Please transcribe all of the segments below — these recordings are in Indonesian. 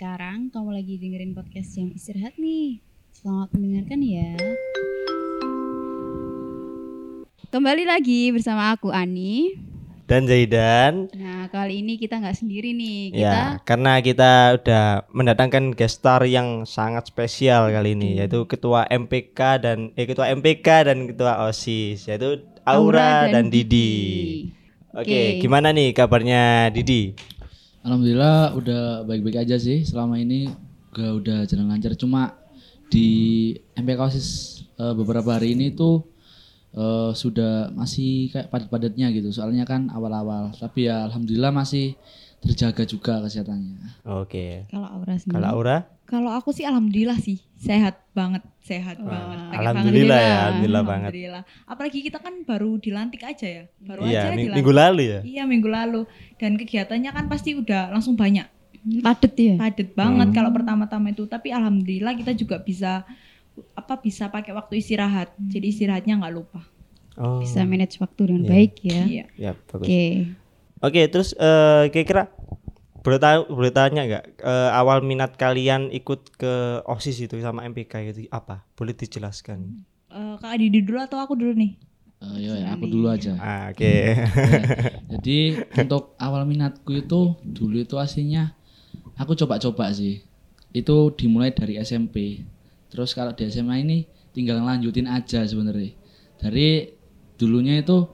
Sekarang kamu lagi dengerin podcast yang istirahat nih. Selamat mendengarkan ya. Kembali lagi bersama aku Ani. dan Zaidan. Nah kali ini kita nggak sendiri nih. Kita Ya, karena kita udah mendatangkan guest star yang sangat spesial kali ini yaitu ketua MPK dan eh ketua MPK dan ketua OSIS yaitu Aura, dan, Didi. Oke, gimana nih kabarnya Didi? Alhamdulillah udah baik-baik aja sih selama ini gak udah jalan lancar cuma di MPK OSIS eh, beberapa hari ini tuh eh, sudah masih kayak padat-padatnya gitu soalnya kan awal-awal tapi ya alhamdulillah masih terjaga juga kesehatannya. Oke. Kalau Aura sendiri. Kalau Aura? Kalau aku sih alhamdulillah sih sehat banget, sehat banget. Pakai Alhamdulillah ya, Alhamdulillah. alhamdulillah banget. Alhamdulillah. Apalagi kita kan baru dilantik aja ya, baru Iya, aja ming- dilantik. minggu lalu ya. Iya minggu lalu. Dan kegiatannya kan pasti udah langsung banyak, Padet ya. padet banget Hmm. kalau pertama-tama itu. Tapi alhamdulillah kita juga bisa apa bisa pakai waktu istirahat. Jadi istirahatnya nggak lupa. Oh. Bisa manage waktu dengan Iya. baik ya. Iya. Ya, bagus. Oke. Oke, terus eh kira-kira boleh tahu boleh tanya nggak eh, awal minat kalian ikut ke OSIS itu sama MPK itu apa? Boleh dijelaskan? Eh, Kak Didi dulu atau aku dulu nih? Eh, ya, ya, aku dulu aja. Ah, Oke. Jadi untuk awal minatku itu dulu itu aslinya aku coba-coba sih. Itu dimulai dari SMP. Terus kalau di SMA ini tinggal lanjutin aja sebenarnya. Dari dulunya itu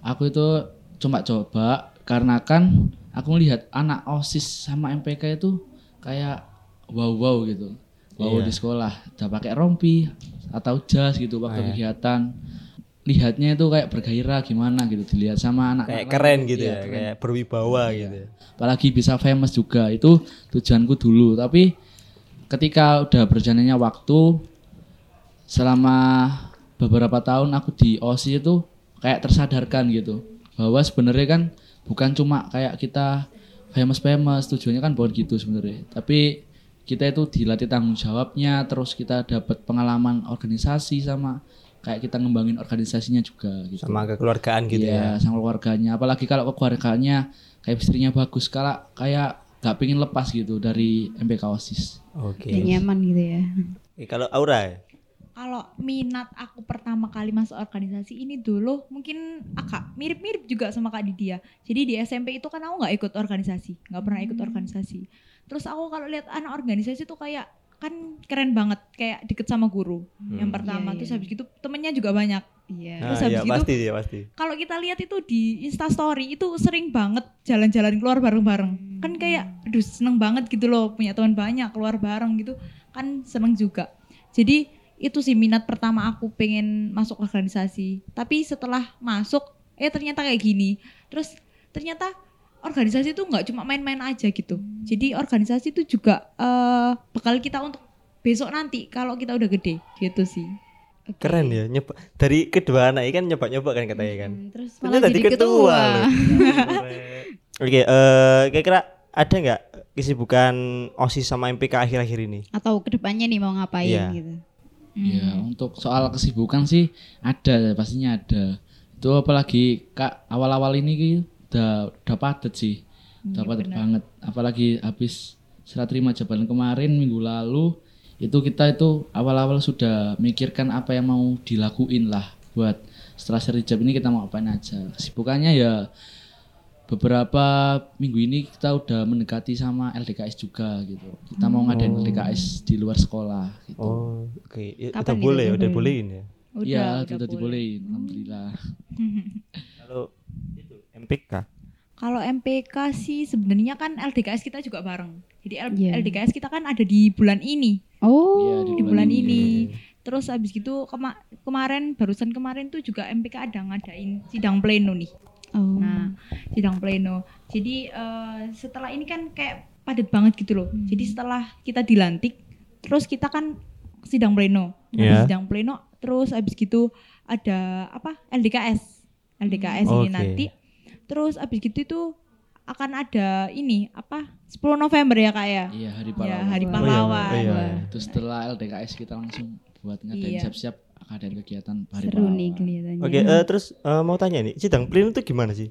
aku itu cuma coba karena kan aku melihat anak OSIS sama MPK itu kayak wow wow gitu. Wow Iya. di sekolah udah pakai rompi atau jas gitu waktu Ah, iya. kegiatan. Lihatnya itu kayak bergairah gimana gitu dilihat sama anak kayak keren gitu Iya, ya, keren. kayak berwibawa gitu. ya. apalagi bisa famous juga itu tujuanku dulu tapi ketika udah berjalannya waktu selama beberapa tahun aku di OSI itu kayak tersadarkan gitu bahwa sebenarnya kan bukan cuma kayak kita famous famous tujuannya kan bukan gitu sebenarnya tapi kita itu dilatih tanggung jawabnya terus kita dapat pengalaman organisasi sama kayak kita ngembangin organisasinya juga gitu Sama kekeluargaan gitu ya. Iya, sama keluarganya. Apalagi kalau keluarganya kayak istrinya bagus, kalau kayak gak pengen lepas gitu dari MPK OSIS. Oke. Dan nyaman gitu ya. Eh, Kalau Aura ya? Kalau minat aku pertama kali masuk organisasi ini dulu mungkin agak mirip-mirip juga sama Kak Didi ya. Jadi di SMP itu kan aku nggak ikut organisasi, nggak pernah ikut organisasi. Terus aku kalau lihat anak organisasi tuh kayak kan keren banget, kayak deket sama guru. Yang pertama Iya, terus iya. habis gitu temennya juga banyak. Iya. Terus Ah, habis iya, gitu- pasti ya pasti. Kalau kita lihat itu di Insta Story itu sering banget jalan-jalan keluar bareng-bareng. Kan kayak aduh seneng banget gitu loh punya teman banyak keluar bareng gitu. Kan seneng juga. Jadi itu sih minat pertama aku pengen masuk organisasi. Tapi setelah masuk eh ternyata kayak gini. Terus ternyata organisasi itu nggak cuma main-main aja gitu. Jadi organisasi itu juga eh bekal kita untuk besok nanti kalau kita udah gede gitu sih. Keren ya nyoba dari kedua anak ini kan nyoba-nyoba kan katanya kan. Hmm, Terus malah tadi jadi ketua ketua. Oke, eh kira-kira ada nggak kesibukan OSIS sama MPK akhir-akhir ini? Atau ke depannya nih mau ngapain Iya. gitu. Ya, untuk soal kesibukan sih ada, pastinya ada. Itu apalagi Kak awal-awal ini udah udah padat sih. Udah padat banget. Apalagi habis serah terima jabatan kemarin minggu lalu itu kita itu awal-awal sudah mikirkan apa yang mau dilakuin lah buat setelah seri job ini kita mau apain aja. Kesibukannya ya beberapa minggu ini kita udah mendekati sama LDKS juga gitu. Kita mau ngadain LDKS di luar sekolah gitu. Oh, oke. Ya, Kapan udah nih, boleh, udah udah boleh? bolehin ya. Iya, udah sudah boleh. dibolehin, alhamdulillah. Kalau itu MPK. Kalau MPK sih sebenarnya kan LDKS kita juga bareng. Jadi L- Iya. LDKS kita kan ada di bulan ini, Oh. Iya, di bulan ini. Terus habis gitu kema- kemarin barusan kemarin tuh juga MPK ada ngadain sidang pleno nih. Oh. Nah, sidang pleno. Jadi eh, setelah ini kan kayak padat banget gitu loh. Jadi setelah kita dilantik, terus kita kan sidang pleno. Nah, di Iya. sidang pleno terus habis gitu ada apa? LDKS. LDKS ini Oke. nanti. Terus habis gitu itu akan ada ini apa? 10 November ya Kak ya? Iya, hari Ya, pahlawan. hari Oh, iya, pahlawan. iya, iya. Itu setelah LDKS kita langsung buat ngadain Iya. siap-siap ngadain kegiatan hari Seru nih kelihatannya. Oke, eh, terus eh, mau tanya nih, sidang pleno itu gimana sih?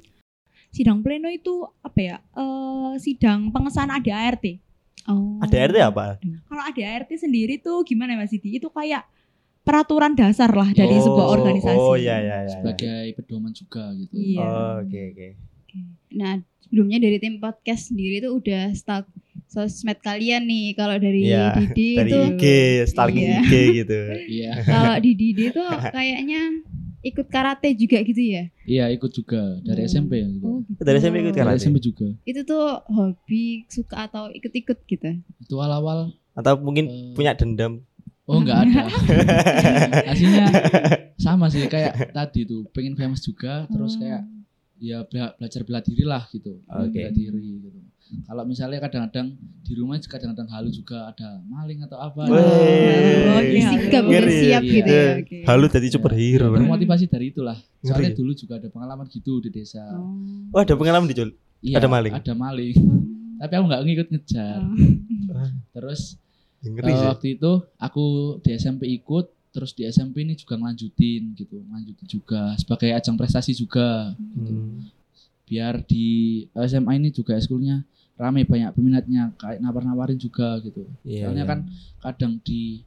Sidang pleno itu apa ya? Eh sidang pengesahan ADART. Oh. ADRT apa? Kalau ADART sendiri tuh gimana Mas Didi? Itu kayak peraturan dasar lah dari Oh, sebuah organisasi. Oh iya iya iya. sebagai pedoman juga gitu. Iya. Oh, Oke oke. Nah, sebelumnya dari tim podcast sendiri tuh udah stalk sosmed kalian nih. Kalau dari Iya, Didi Dari itu IG, stalking Iya. IG gitu. Iya. kalau di Didi tuh kayaknya ikut karate juga gitu ya. Iya ikut juga dari Hmm. SMP gitu. Oh, gitu. Dari SMP ikut Dari karate? SMP juga. Itu tuh hobi suka atau ikut-ikut gitu. Itu awal-awal Atau mungkin eh, punya dendam? Oh nggak ada. Aslinya sama sih kayak tadi tuh pengen famous juga terus kayak ya bela- belajar bela diri lah gitu. Oke. Bela diri gitu. Kalau misalnya kadang-kadang di rumah juga kadang-kadang halu juga ada maling atau apa. Oh, iya. sigap udah Ngeri. siap Iya. gitu ya. Oke. Halu jadi superhero. Ya, termotivasi dari itulah. Soalnya Ngeri. dulu juga ada pengalaman gitu di desa. Oh. Oh ada pengalaman di Jol? Iya, ada maling? Ada maling. Tapi aku nggak ngikut ngejar. Oh. Terus Ngeri Eh, sih. waktu itu aku di SMP ikut terus di SMP ini juga ngelanjutin gitu lanjutin juga sebagai ajang prestasi juga Hmm. biar di SMA ini juga eskulnya rame banyak peminatnya kayak nawar-nawarin juga gitu Iya, soalnya iya. kan kadang di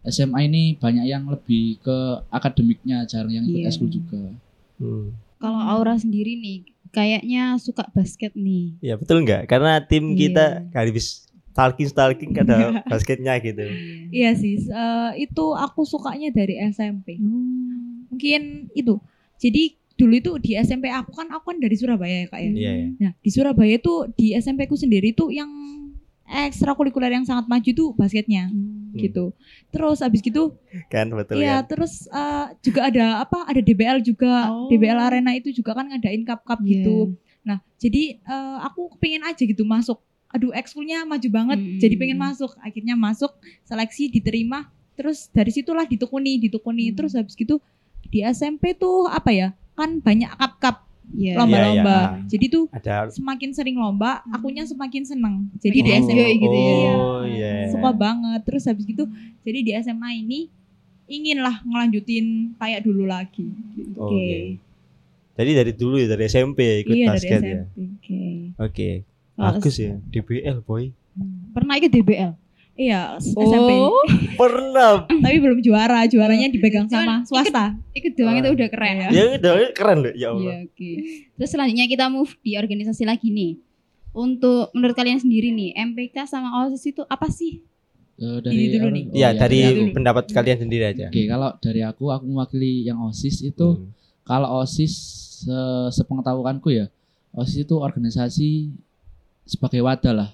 SMA ini banyak yang lebih ke akademiknya jarang yang ikut Iya. eskul juga Hmm. Kalau Aura sendiri nih kayaknya suka basket nih. Ya betul nggak? Karena tim Iya. kita kali bis stalking stalking ada basketnya gitu. Iya sih, eh, itu aku sukanya dari SMP. Oh. Mungkin itu. Jadi dulu itu di SMP aku kan aku kan dari Surabaya ya kak ya. Iya ya. Nah di Surabaya tuh di SMP ku sendiri tuh yang ekstrakurikuler yang sangat maju tuh basketnya Hmm. gitu. Terus abis gitu Kan betul Iya, kan? terus eh, juga ada apa? Ada DBL juga. Oh. DBL Arena itu juga kan ngadain cup-cup Iya. gitu. Nah, jadi eh, aku pengen aja gitu masuk. Aduh, ekskulnya maju banget. Hmm. Jadi pengen masuk. Akhirnya masuk, seleksi diterima. Terus dari situlah ditekuni, ditekuni. Hmm. Terus habis gitu di SMP tuh apa ya? Kan banyak cup-cup Iya. lomba-lomba. Iya, iya. Jadi tuh Ada semakin sering lomba, akunya semakin seneng. Jadi di Makin SMP enjoy gitu ya. Oh iya. suka banget terus habis gitu jadi di SMA ini inginlah ngelanjutin kayak dulu lagi gitu. Oh, Oke. Jadi dari dulu ya dari SMP ya ikut iya dari basket ya. SMP Oke. Oke. Kalau Bagus ya. DBL boy. Pernah ikut DBL? Iya s- SMP Oh, Pernah. tapi belum juara juaranya dipegang Cuman sama swasta ikut doang itu Wah. udah keren. ya udah keren loh ya Allah. Iya, oke. Terus selanjutnya kita move di organisasi lagi nih. Untuk menurut kalian sendiri nih, MPK sama OSIS itu apa sih? Eh, Ini dari dulu nih. oh Iya, dari aku. dulu. pendapat kalian sendiri aja. Oke, kalau dari aku aku mewakili yang OSIS itu Hmm. kalau OSIS se- sepengetahuanku ya, OSIS itu organisasi sebagai wadah lah.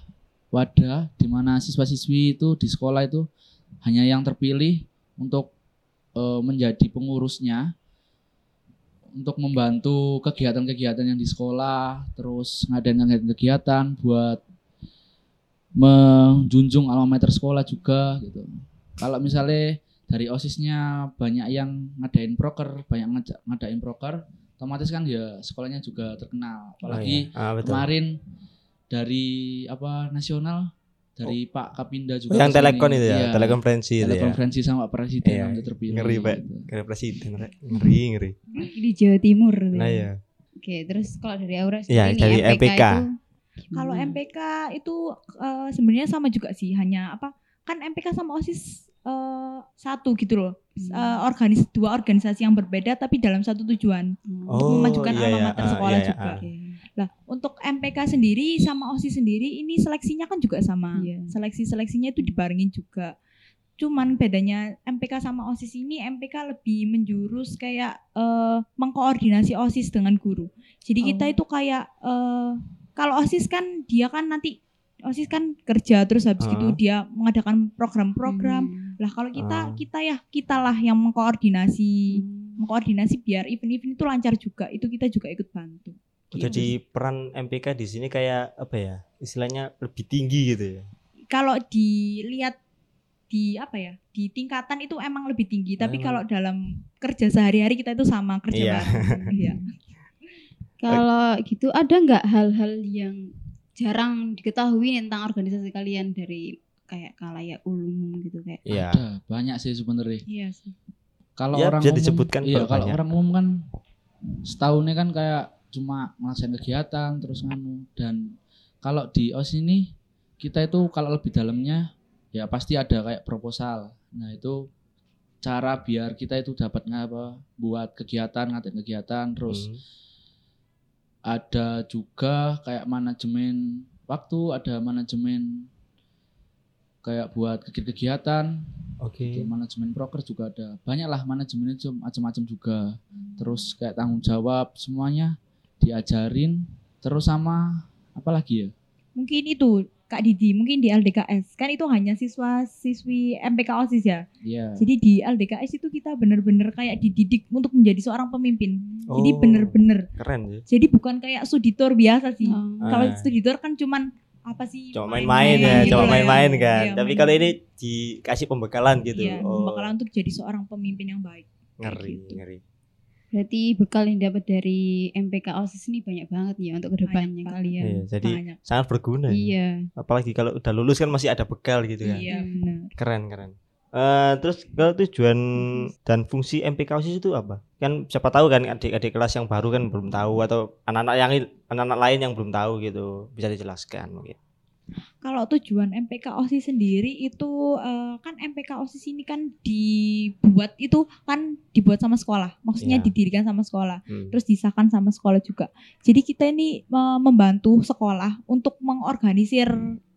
Wadah di mana siswa-siswi itu di sekolah itu hanya yang terpilih untuk eh, menjadi pengurusnya untuk membantu kegiatan-kegiatan yang di sekolah, terus ngadain ngadain kegiatan buat menjunjung alma mater sekolah juga gitu. Kalau misalnya dari osisnya banyak yang ngadain proker, banyak ngajak- ngadain proker, otomatis kan ya sekolahnya juga terkenal. Apalagi Oh, iya. Ah, betul. kemarin dari apa nasional dari Pak Kapinda Oh, juga yang telekon itu ya, Iya, telekonferensi itu ya. telekonferensi sama Pak Presiden Iya, yang terpilih. ngeri, Pak. Kayak presiden, ngeri ngeri. Di Jawa Timur. Nah ya. ya. Oke, terus kalau dari Aura Iya, sendiri nih, dari MPK, MPK. itu kalau? MPK itu eh, sebenarnya sama juga sih hanya apa kan MPK sama OSIS eh, satu gitu loh Hmm. Eh, organis dua organisasi yang berbeda tapi dalam satu tujuan Oh, memajukan iya, alma iya. mater Ah, sekolah iya, iya. juga. Ah. Oke. Lah, untuk MPK sendiri sama OSIS sendiri ini seleksinya kan juga sama. Iya. Seleksi-seleksinya itu dibarengin juga. Cuman bedanya MPK sama OSIS ini MPK lebih menjurus kayak eh, mengkoordinasi OSIS dengan guru. Jadi kita Oh. itu kayak eh, kalau OSIS kan dia kan nanti OSIS kan kerja terus habis Ah. gitu dia mengadakan program-program. Hmm. Lah kalau kita Ah. kita ya kitalah yang mengkoordinasi Hmm. mengkoordinasi biar event-event itu lancar juga. Itu kita juga ikut bantu. Gitu. Jadi peran MPK di sini kayak apa ya? Istilahnya lebih tinggi gitu ya. kalau dilihat di apa ya di tingkatan itu emang lebih tinggi tapi Emang. kalau dalam kerja sehari-hari kita itu sama kerja Iya. bareng iya Kalau gitu ada nggak hal-hal yang jarang diketahui tentang organisasi kalian dari kayak kalayak umum gitu kayak Iya. Ada banyak sih sebenarnya. iya sih Kalau Ya, orang bisa umum, disebutkan iya kalau orang umum kan setahunnya kan kayak cuma ngelaksanain kegiatan terus nganu dan kalau di OS ini kita itu kalau lebih dalamnya ya pasti ada kayak proposal. Nah, itu cara biar kita itu dapat ngapa buat kegiatan, ngatain kegiatan terus Hmm. ada juga kayak manajemen waktu, ada manajemen kayak buat kegiatan, Oke. Gitu, manajemen broker juga ada. Banyak lah manajemen itu macam-macam juga. Terus kayak tanggung jawab semuanya diajarin. Terus sama apa lagi ya? Mungkin itu Kak Didi, mungkin di LDKS kan itu hanya siswa siswi MPK OSIS ya. Iya. Jadi di LDKS itu kita benar-benar kayak dididik untuk menjadi seorang pemimpin. Jadi Oh. benar-benar. Keren sih. Jadi bukan kayak studitor biasa sih. Oh. Kalau Ah. studitor kan cuman apa sih? Cuma main-main ya, gitu cuma lah main-main ya. kan. Iya, Tapi main-main. kalau ini dikasih pembekalan gitu. Iya, oh, bakalan untuk jadi seorang pemimpin yang baik. ngeri, gitu. ngeri. Berarti bekal yang dapat dari MPK OSIS ini banyak banget ya untuk ke depannya Banyak kalian. Iya, jadi Banyak. sangat berguna. ya. Iya. Apalagi kalau udah lulus kan masih ada bekal gitu kan. Iya, Hmm. benar. Keren, keren. Eh, terus kalau tujuan dan fungsi MPK OSIS itu apa? Kan siapa tahu kan adik-adik kelas yang baru kan belum tahu atau anak-anak yang anak-anak lain yang belum tahu gitu. Bisa dijelaskan mungkin. Kalau tujuan MPK OSIS sendiri itu eh, kan MPK OSIS ini kan dibuat itu kan dibuat sama sekolah. Maksudnya Iya. didirikan sama sekolah. Hmm. Terus disahkan sama sekolah juga. Jadi kita ini eh, membantu sekolah untuk mengorganisir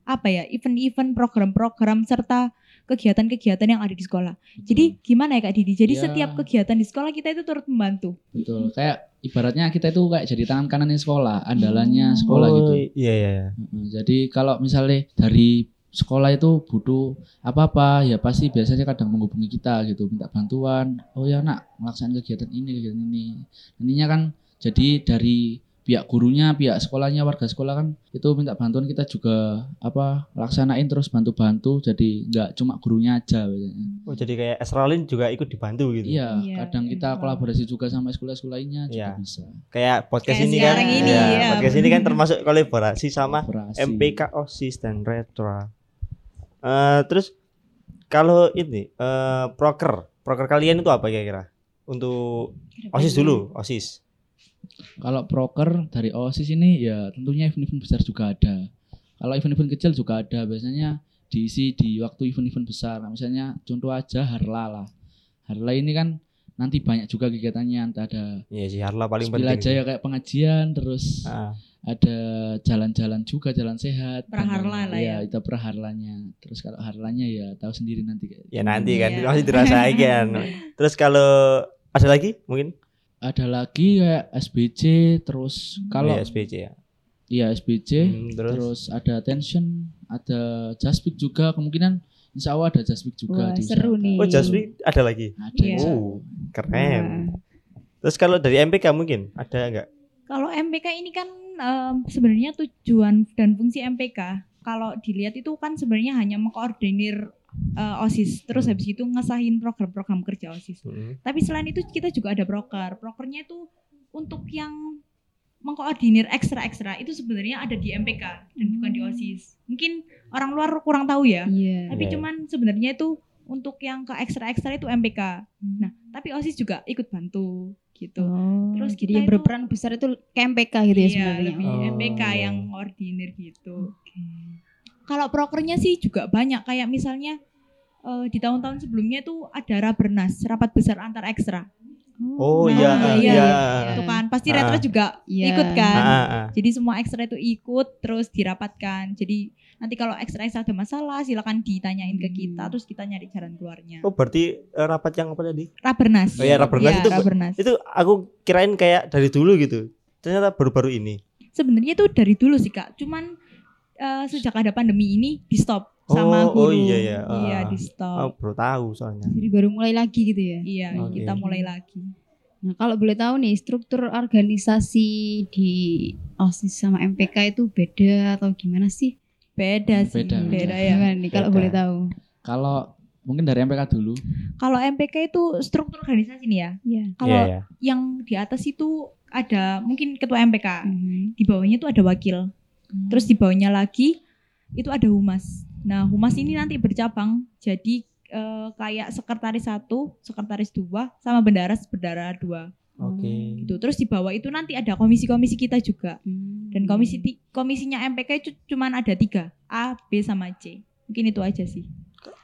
apa ya event-event, program-program serta kegiatan-kegiatan yang ada di sekolah. Jadi gimana ya Kak Didi? Jadi Ya. setiap kegiatan di sekolah kita itu turut membantu. Betul. Kayak ibaratnya kita itu kayak jadi tangan kanannya sekolah, andalannya sekolah oh, gitu. Iya, iya. iya. Heeh, Jadi kalau misalnya dari sekolah itu butuh apa-apa ya pasti biasanya kadang menghubungi kita gitu minta bantuan oh ya nak melaksanakan kegiatan ini kegiatan ini nantinya kan jadi dari pihak gurunya pihak sekolahnya warga sekolah kan itu minta bantuan kita juga apa laksanain terus bantu-bantu jadi nggak cuma gurunya aja. Oh, jadi kayak Esralin juga ikut dibantu gitu. iya Iya, kadang kita kolaborasi juga sama sekolah-sekolah lainnya juga Iya. bisa Kayak podcast Kayak ini kan. ini, iya, ya. Podcast ini kan termasuk kolaborasi sama Kolaborasi. MPK OSIS dan Retra. Eh, terus kalau ini eh proker, proker kalian itu apa kira-kira? Untuk OSIS dulu, OSIS. Kalau proker dari OSIS ini ya tentunya event-event besar juga ada. Kalau event-event kecil juga ada, biasanya diisi di waktu event-event besar. Nah, misalnya contoh aja Harla lah. Harla ini kan nanti banyak juga kegiatannya, entah ada Iya sih, Harla paling penting. aja ya kayak pengajian, terus Ah, ada jalan-jalan juga, jalan sehat. Praharla lah Iya, ya. itu praharlanya. Terus kalau harlanya ya tahu sendiri nanti kayak ya nanti kan Iya. masih dirasain kan. Terus kalau ada lagi mungkin ada lagi kayak SBC, terus kalau Iya, SPC ya. iya SBC, Hmm, terus, terus ada tension, ada jaspik juga kemungkinan insya Allah ada jaspik juga Wah, di seru nih. Oh, Jasmine ada lagi. Ada Iya. insya Allah. Oh, keren. Terus kalau dari MPK mungkin ada enggak? Kalau MPK ini kan em, sebenarnya tujuan dan fungsi MPK kalau dilihat itu kan sebenarnya hanya mengkoordinir eh, OSIS terus Hmm. habis itu ngesahin program-program kerja OSIS. Hmm. Tapi selain itu kita juga ada broker. Brokernya itu untuk yang mengkoordinir ekstra-ekstra itu sebenarnya ada di MPK dan bukan di OSIS. Mungkin orang luar kurang tahu ya. Iya. Tapi Iya. cuman sebenarnya itu untuk yang ke ekstra-ekstra itu MPK. Nah, tapi OSIS juga ikut bantu gitu. Oh, Terus jadi kita yang itu- berperan besar itu KMPK gitu ya Iya, sebenarnya. lebih Oh, MPK yang koordinir gitu. Kalau prokernya sih juga banyak kayak misalnya eh, di tahun-tahun sebelumnya tuh ada Rabernas, rapat besar antar ekstra. Oh Nah, iya, iya, iya. Itu kan pasti Ah. retro juga Iya. ikut kan. Ah, ah, ah. Jadi semua ekstra itu ikut terus dirapatkan. Jadi nanti kalau ekstra-ekstra ada masalah silakan ditanyain ke kita Hmm. terus kita nyari jalan keluarnya. Oh, berarti eh, rapat yang apa tadi? Rabernas. Oh iya, Rabernas Iya, itu Rabernas. Itu aku kirain kayak dari dulu gitu. Ternyata baru-baru ini. Sebenarnya itu dari dulu sih Kak. Cuman eh, sejak ada pandemi ini di stop sama Oh, oh guru. iya, iya. Iya, Ah. di stop. Oh, baru tahu soalnya. Jadi baru mulai lagi gitu ya. Iya, Oke. kita mulai lagi. Nah, kalau boleh tahu nih struktur organisasi di OSIS sama MPK itu beda atau gimana sih? Beda sih, Beda, beda, beda. ya. Gimana nih kalau Beda. boleh tahu? Kalau mungkin dari MPK dulu, Kalau MPK itu struktur organisasi nih ya. Iya. Kalau Iya, iya. yang di atas itu ada mungkin ketua MPK, Mhm. di bawahnya itu ada wakil. Terus di bawahnya lagi itu ada humas. Nah, humas ini nanti bercabang jadi eh, kayak sekretaris satu, sekretaris dua, sama bendaras bendara dua. Oke. Gitu. Terus di bawah itu nanti ada komisi-komisi kita juga. Hmm. Dan komisi komisinya MPK itu cuman ada tiga, A, B sama C. Mungkin itu aja sih.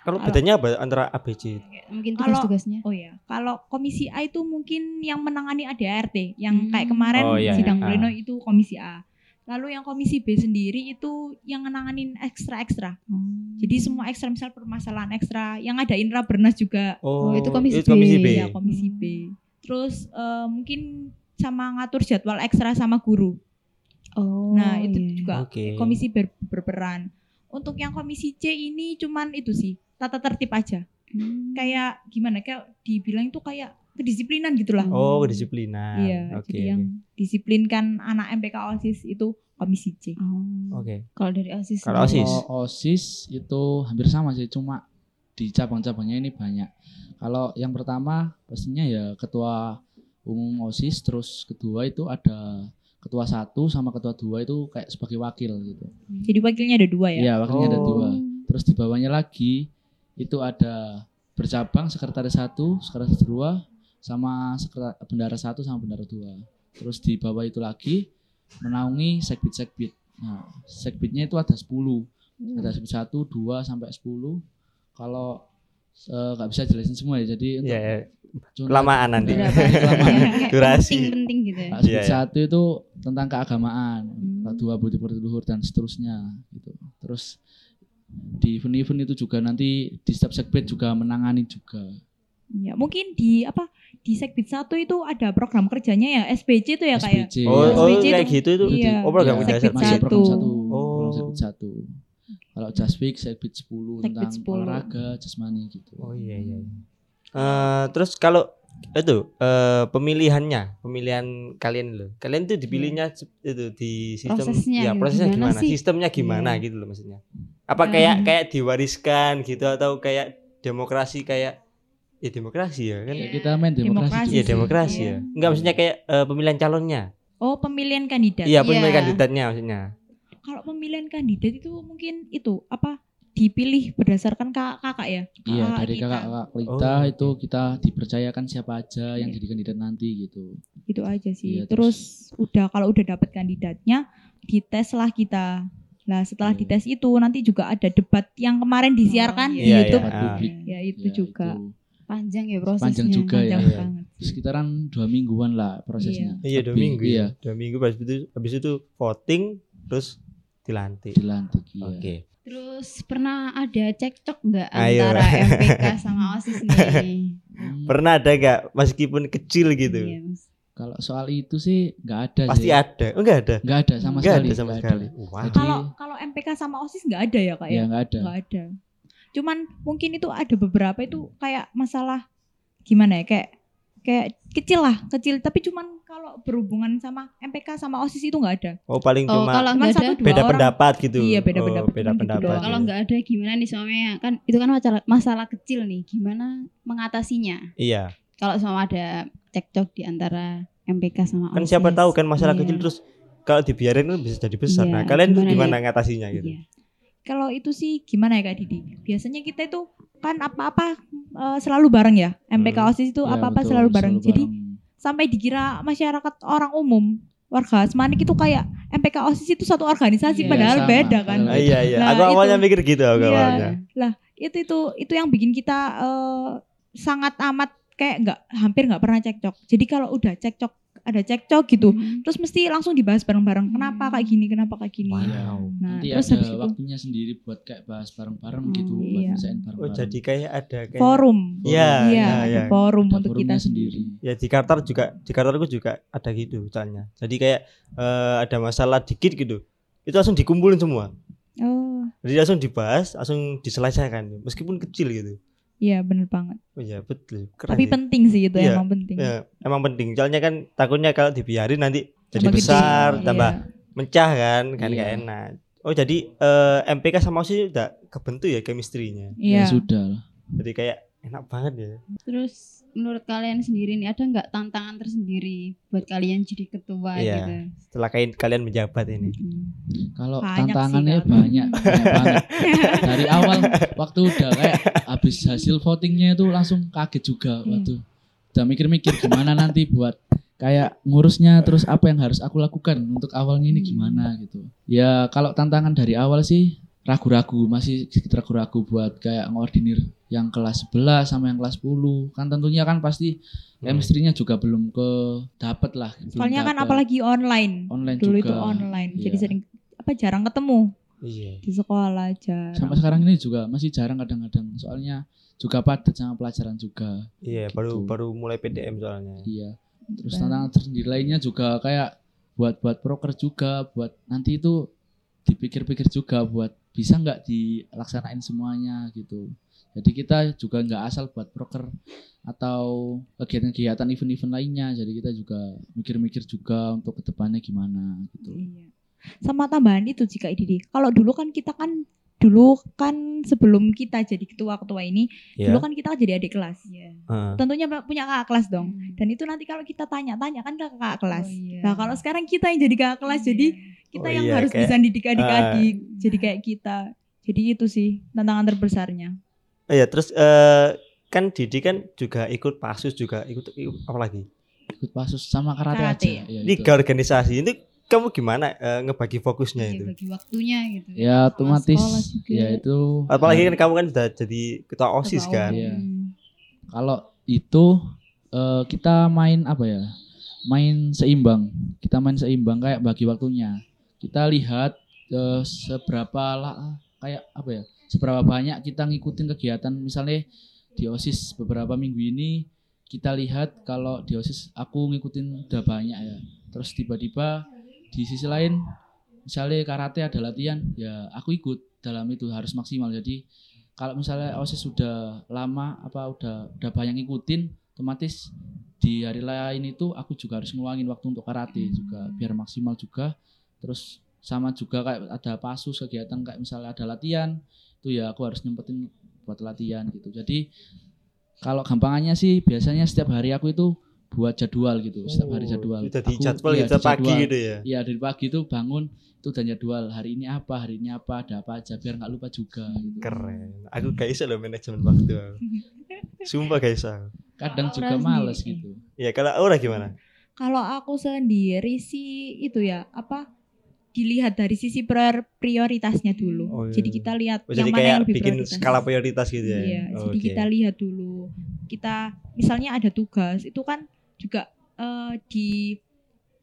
Kalau bedanya apa antara ABC? mungkin Kalau- tugas-tugasnya. Oh ya, kalau komisi A itu mungkin yang menangani ADART, yang Hmm. kayak kemarin Oh, iya, sidang iya. pleno itu komisi A. Lalu yang komisi B sendiri itu yang menanganin ekstra-ekstra. Oh. Jadi semua ekstra misal permasalahan ekstra, yang ada Inra Bernas juga Oh, itu komisi itu komisi B. B. ya komisi B. Terus eh, mungkin sama ngatur jadwal ekstra sama guru. Oh. Nah, itu iya. juga Oke. komisi ber- berperan. Untuk yang komisi C ini cuman itu sih, tata tertib aja. Hmm. Kayak gimana? Kayak dibilang itu kayak kedisiplinan gitulah. Oh, kedisiplinan. Iya, Oke. jadi yang disiplinkan anak MPK OSIS itu komisi C. Oh. Oke. Kalau dari OSIS. Kalau. OSIS? OSIS itu hampir sama sih, cuma di cabang-cabangnya ini banyak. Kalau yang pertama pastinya ya ketua umum OSIS, terus kedua itu ada ketua satu sama ketua dua itu kayak sebagai wakil gitu. Jadi wakilnya ada dua ya. Iya, wakilnya ada Oh. dua. Terus di bawahnya lagi itu ada bercabang sekretaris satu, sekretaris dua, sama bendara satu sama bendara dua. Terus di bawah itu lagi menaungi sekbit-sekbit. Nah, sekbitnya itu ada 10. Ada sekbit 1, 2 sampai 10. Kalau nggak bisa jelasin semua ya. Jadi untuk Iya, ya. contoh- Kelamaan nanti. Iya, Berapa? kelamaan. Kayak Durasi. Penting-penting gitu ya. Nah, Iya, iya. satu itu tentang keagamaan, Hmm. dua budi pekerti luhur dan seterusnya gitu. Terus di event-event itu juga nanti di setiap sekbid juga menangani juga. Ya, mungkin di apa di Sekbid 1 itu ada program kerjanya ya SBC itu ya kayak. SBC. Oh, ya. oh SBC kayak itu- gitu itu. iya. Oh, program Iya, dasar. Sekbid masih satu. program satu. Oh. Program sekbid satu. Kalau Jaspik sekbid 10 Sekbid tentang 10. olahraga, jasmani gitu. Oh iya iya. iya. Eh, terus kalau itu eh, pemilihannya, pemilihan kalian loh. Kalian tuh dipilihnya se- itu di sistem Prosesnya ya prosesnya gimana gimana? sih? Sistemnya gimana Iya. gitu loh maksudnya. Apa Hmm. kayak kayak diwariskan gitu atau kayak demokrasi kayak ya demokrasi ya kan? Ya, kita main demokrasi. Demokrasi Iya juga. demokrasi Iya. ya. Enggak maksudnya kayak eh, pemilihan calonnya. Oh, pemilihan kandidat. Iya, pemilihan Iya. kandidatnya maksudnya. Kalau pemilihan kandidat itu mungkin itu apa dipilih berdasarkan kakak, kakak ya. Iya, Kakak dari kita. kakak-kakak kita Oh, itu kita dipercayakan siapa aja yang Iya. jadi kandidat nanti gitu. Itu aja sih. Iya, terus, udah kalau udah dapat kandidatnya dites lah kita. Lah setelah Iya. dites itu nanti juga ada debat yang kemarin disiarkan Oh, di iya, YouTube. Debat Ah. publik. Ya itu Ya, juga. itu Panjang ya prosesnya. Panjang juga ya. Panjang Iya. banget. Sekitaran dua mingguan lah prosesnya. Iya, dua Lebih, minggu Iya, ya. Dua minggu habis itu habis itu voting terus dilantik. dilantik. Iya. Oke. Terus pernah ada cekcok nggak Ayo. antara MPK sama OSIS nih? Hmm, Pernah ada gak meskipun kecil gitu? Iya, Mas. Kalau soal itu sih nggak ada Pasti sih. ada. Oh, enggak ada. Nggak ada sama Nggak sekali. ada sama nggak sekali. Kalau kalau MPK sama OSIS nggak ada ya kak Ya ya? nggak ada. Nggak ada. Cuman mungkin itu ada beberapa itu kayak masalah gimana ya kayak kayak kecil lah kecil tapi cuman kalau berhubungan sama MPK sama OSIS itu nggak ada. Oh, paling Oh, cuma kalau Cuman nggak satu ada, dua beda orang. pendapat gitu. Iya, beda Oh, pendapat, beda gitu pendapat. doang. kalau nggak ada gimana nih soalnya kan itu kan masalah masalah kecil nih, gimana mengatasinya? Iya. Kalau sama ada cekcok di antara MPK sama Kan OSIS. siapa tahu kan masalah Iya. kecil terus kalau dibiarin kan bisa jadi besar. Iya, Nah, kalian gimana gimana ngatasinya gitu? Iya. Kalau itu sih gimana ya Kak Didi? Biasanya kita itu kan apa-apa eh, selalu bareng ya. MPK Hmm. OSIS itu Ya, apa-apa betul, selalu bareng. Jadi bareng. sampai dikira masyarakat orang umum warga Asmanik itu kayak MPK OSIS itu satu organisasi Iya, padahal sama, beda kan. Ah, iya iya. Nah, aku awalnya mikir gitu aku Iya. awalnya. Itu itu itu yang bikin kita eh, sangat amat kayak nggak hampir nggak pernah cekcok. Jadi kalau udah cekcok ada cekcok gitu, Hmm. terus mesti langsung dibahas bareng-bareng. Kenapa kayak gini? Kenapa kayak gini? Wow. Nah, Nanti terus ada habis itu waktunya sendiri buat kayak bahas bareng-bareng Hmm, gitu, buat iya. nyelesain Oh, bareng-bareng. jadi kayak ada kayak Forum. Iya, Iya, iya, ada iya. forum Ada untuk kita sendiri. sendiri. Ya di Qatar juga di Qatarku juga ada gitu misalnya. Jadi kayak eh, ada masalah dikit gitu. Itu langsung dikumpulin semua. Oh, Jadi langsung dibahas, langsung diselesaikan meskipun kecil gitu. Iya bener banget. Oh iya betul. Keren Tapi sih. penting sih itu Iya, emang penting. Ya, emang penting. Soalnya kan takutnya kalau dibiarin nanti jadi Tambah gede. besar, Iya. tambah mecah kan, kan Iya. gak enak. Oh jadi eh, MPK sama OSIS udah kebentuk ya chemistry-nya. Iya. Ya sudah lah. Jadi kayak enak banget ya. Terus menurut kalian sendiri nih ada nggak tantangan tersendiri buat kalian jadi ketua Iya. gitu? Setelah kain kalian menjabat ini. Hmm. Kalau Banyak sih, tantangannya Kak. banyak, banyak banget. Dari awal waktu udah kayak habis hasil votingnya itu langsung kaget juga Hmm. waktu udah mikir-mikir gimana nanti buat kayak ngurusnya terus apa yang harus aku lakukan untuk awalnya ini gimana gitu. Ya kalau tantangan dari awal sih ragu-ragu, masih sedikit ragu-ragu buat kayak ngordinir yang kelas 11 sama yang kelas 10. Kan tentunya kan pasti Hmm. chemistry-nya juga belum ke dapet lah. Soalnya kan dapet. apalagi online. online Dulu juga. itu online. Jadi Iya. sering apa jarang ketemu Iya. di sekolah jarang. Sampai sekarang ini juga masih jarang kadang-kadang soalnya juga padat sama pelajaran juga. Iya, baru Gitu. baru mulai PDM soalnya. Iya. Terus tantangan tersendiri lainnya juga kayak buat buat proker juga, buat nanti itu dipikir-pikir juga buat bisa nggak dilaksanain semuanya gitu. Jadi kita juga nggak asal buat proker atau kegiatan-kegiatan event-event lainnya. Jadi kita juga mikir-mikir juga untuk ke depannya gimana gitu. Iya. Sama tambahan itu jika Didi. Kalau dulu kan kita kan dulu kan sebelum kita jadi ketua-ketua ini, Iya. dulu kan kita jadi adik kelas. Iya. Heeh. Tentunya punya kakak kelas dong. Hmm. Dan itu nanti kalau kita tanya-tanya kan ke kakak kelas. Oh, iya. Nah, kalau sekarang kita yang jadi kakak kelas, jadi kita Oh, yang iya, harus kayak- bisa didik adik-adik. jadi kayak kita. Jadi itu sih tantangan terbesarnya. Iya, terus eh kan Didi kan juga ikut pasus juga ikut, ikut apa lagi? Ikut pasus sama karate, Karate. aja. Ya, ke organisasi ini kamu gimana eh, ngebagi fokusnya Iya, itu? bagi waktunya gitu. Ya otomatis ya itu Apalagi Nah, kan kamu kan sudah jadi ketua OSIS Ketua kan. Iya. Hmm. Kalau itu eh, kita main apa ya? Main seimbang. Kita main seimbang kayak bagi waktunya. Kita lihat eh, seberapa lah kayak apa ya? Seberapa banyak kita ngikutin kegiatan misalnya di OSIS beberapa minggu ini kita lihat kalau di OSIS aku ngikutin udah banyak ya. Terus tiba-tiba di sisi lain misalnya karate ada latihan ya aku ikut dalam itu harus maksimal. Jadi kalau misalnya OSIS sudah lama apa udah udah banyak ngikutin otomatis di hari lain itu aku juga harus ngeluangin waktu untuk karate juga biar maksimal juga terus sama juga kayak ada pasus kegiatan kayak misalnya ada latihan itu ya aku harus nyempetin buat latihan gitu jadi kalau gampangannya sih biasanya setiap hari aku itu buat jadwal gitu setiap hari Oh, jadwal Sudah di Aku- jadwal iya, gitu di pagi jadwal. gitu ya. Iya dari pagi itu bangun itu udah jadwal hari ini apa hari ini apa ada apa aja biar nggak lupa juga gitu. Keren. Aku bisa loh manajemen waktu. aku. Sumpah gak bisa. Kadang juga sendiri. males gitu. Ya kalau Aura gimana? Kalau aku sendiri sih itu ya apa dilihat dari sisi prior- prioritasnya dulu. Oh, iya. Jadi kita lihat Oh, yang jadi mana kayak yang lebih bikin prioritas. skala prioritas gitu ya. Iya, Oh, jadi oke. kita lihat dulu. Kita misalnya ada tugas, itu kan juga eh, di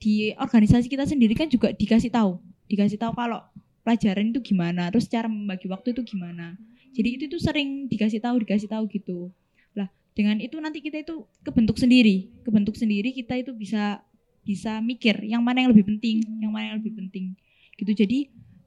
di organisasi kita sendiri kan juga dikasih tahu, dikasih tahu kalau pelajaran itu gimana, terus cara membagi waktu itu gimana. Jadi itu tuh sering dikasih tahu, dikasih tahu gitu. Lah, dengan itu nanti kita itu kebentuk sendiri, kebentuk sendiri kita itu bisa bisa mikir yang mana yang lebih penting, yang mana yang lebih penting. Gitu. Jadi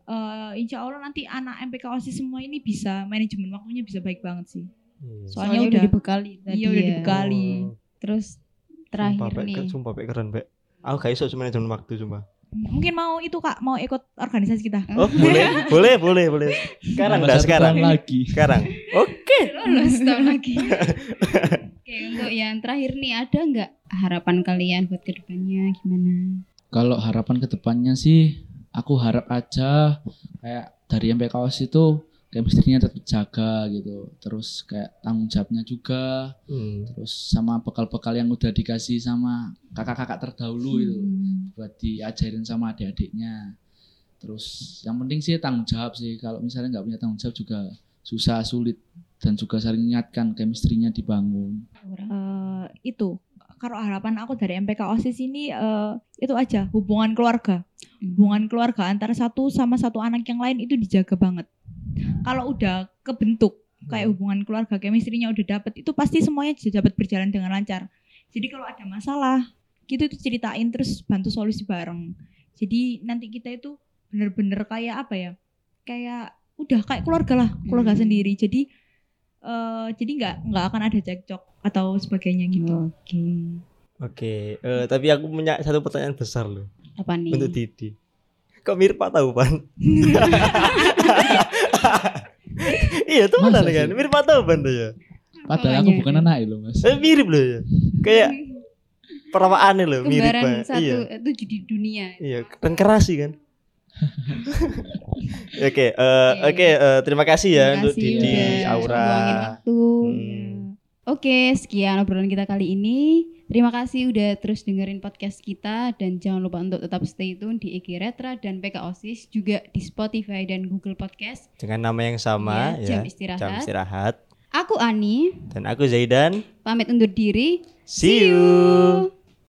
eh, insya Allah nanti anak MPK OSIS semua ini bisa manajemen waktunya bisa baik banget sih. Iya. Soalnya Soalnya udah udah- dibekali tadi iya, udah ya. dibekali. Kali. Oh, Terus sumpah, terakhir Bek. nih. Sumpah, Bek, keren, Bek. Aku gak iso manajemen waktu sumpah. Mungkin mau itu kak mau ikut organisasi kita. Oh, boleh, boleh, boleh, boleh. Sekarang Tambah dah, satu sekarang. lagi. Sekarang. Oke. Lulus tahun lagi. Oke, untuk yang terakhir nih ada nggak harapan kalian buat ke depannya gimana? Kalau harapan ke depannya sih, aku harap aja kayak dari MPKOS itu chemistry-nya tetap jaga gitu. Terus kayak tanggung jawabnya juga, Hmm. terus sama bekal-bekal yang udah dikasih sama kakak-kakak terdahulu itu Hmm. buat diajarin sama adik-adiknya. Terus yang penting sih tanggung jawab sih. Kalau misalnya nggak punya tanggung jawab juga susah, sulit dan juga saling ingatkan chemistry-nya dibangun. Eh, itu kalau harapan aku dari MPK OSIS ini eh, itu aja hubungan keluarga. Hubungan keluarga antara satu sama satu anak yang lain itu dijaga banget. Kalau udah kebentuk kayak hubungan keluarga chemistry-nya udah dapet itu pasti semuanya bisa dapat berjalan dengan lancar. Jadi kalau ada masalah gitu itu ceritain terus bantu solusi bareng. Jadi nanti kita itu bener-bener kayak apa ya? Kayak udah kayak keluarga lah, keluarga Hmm. sendiri. Jadi eh jadi nggak nggak akan ada cekcok atau sebagainya gitu. Oke. Oke, eh, tapi aku punya satu pertanyaan besar loh Apa nih? untuk Didi. Kok mirip Pak Tauban? iya tuh benar kan? Mirip Pak Tauban tuh ya. Padahal aku bukan anak loh mas. Eh, mirip loh ya. Kayak perawaannya loh mirip Kembaran banget. satu Iya. tujuh di dunia. Iya, dan keras sih kan. Oke, eh, Oke. oke, eh, terima kasih ya Terima untuk Didi, udah Aura. waktu. Hmm. Ya. Oke, sekian obrolan kita kali ini. Terima kasih udah terus dengerin podcast kita dan jangan lupa untuk tetap stay tune di EG Retra dan PK OSIS juga di Spotify dan Google Podcast. Dengan nama yang sama Iya, ya. jam istirahat. Jam istirahat. Aku Ani, Dan aku Zaidan. pamit undur diri. See you.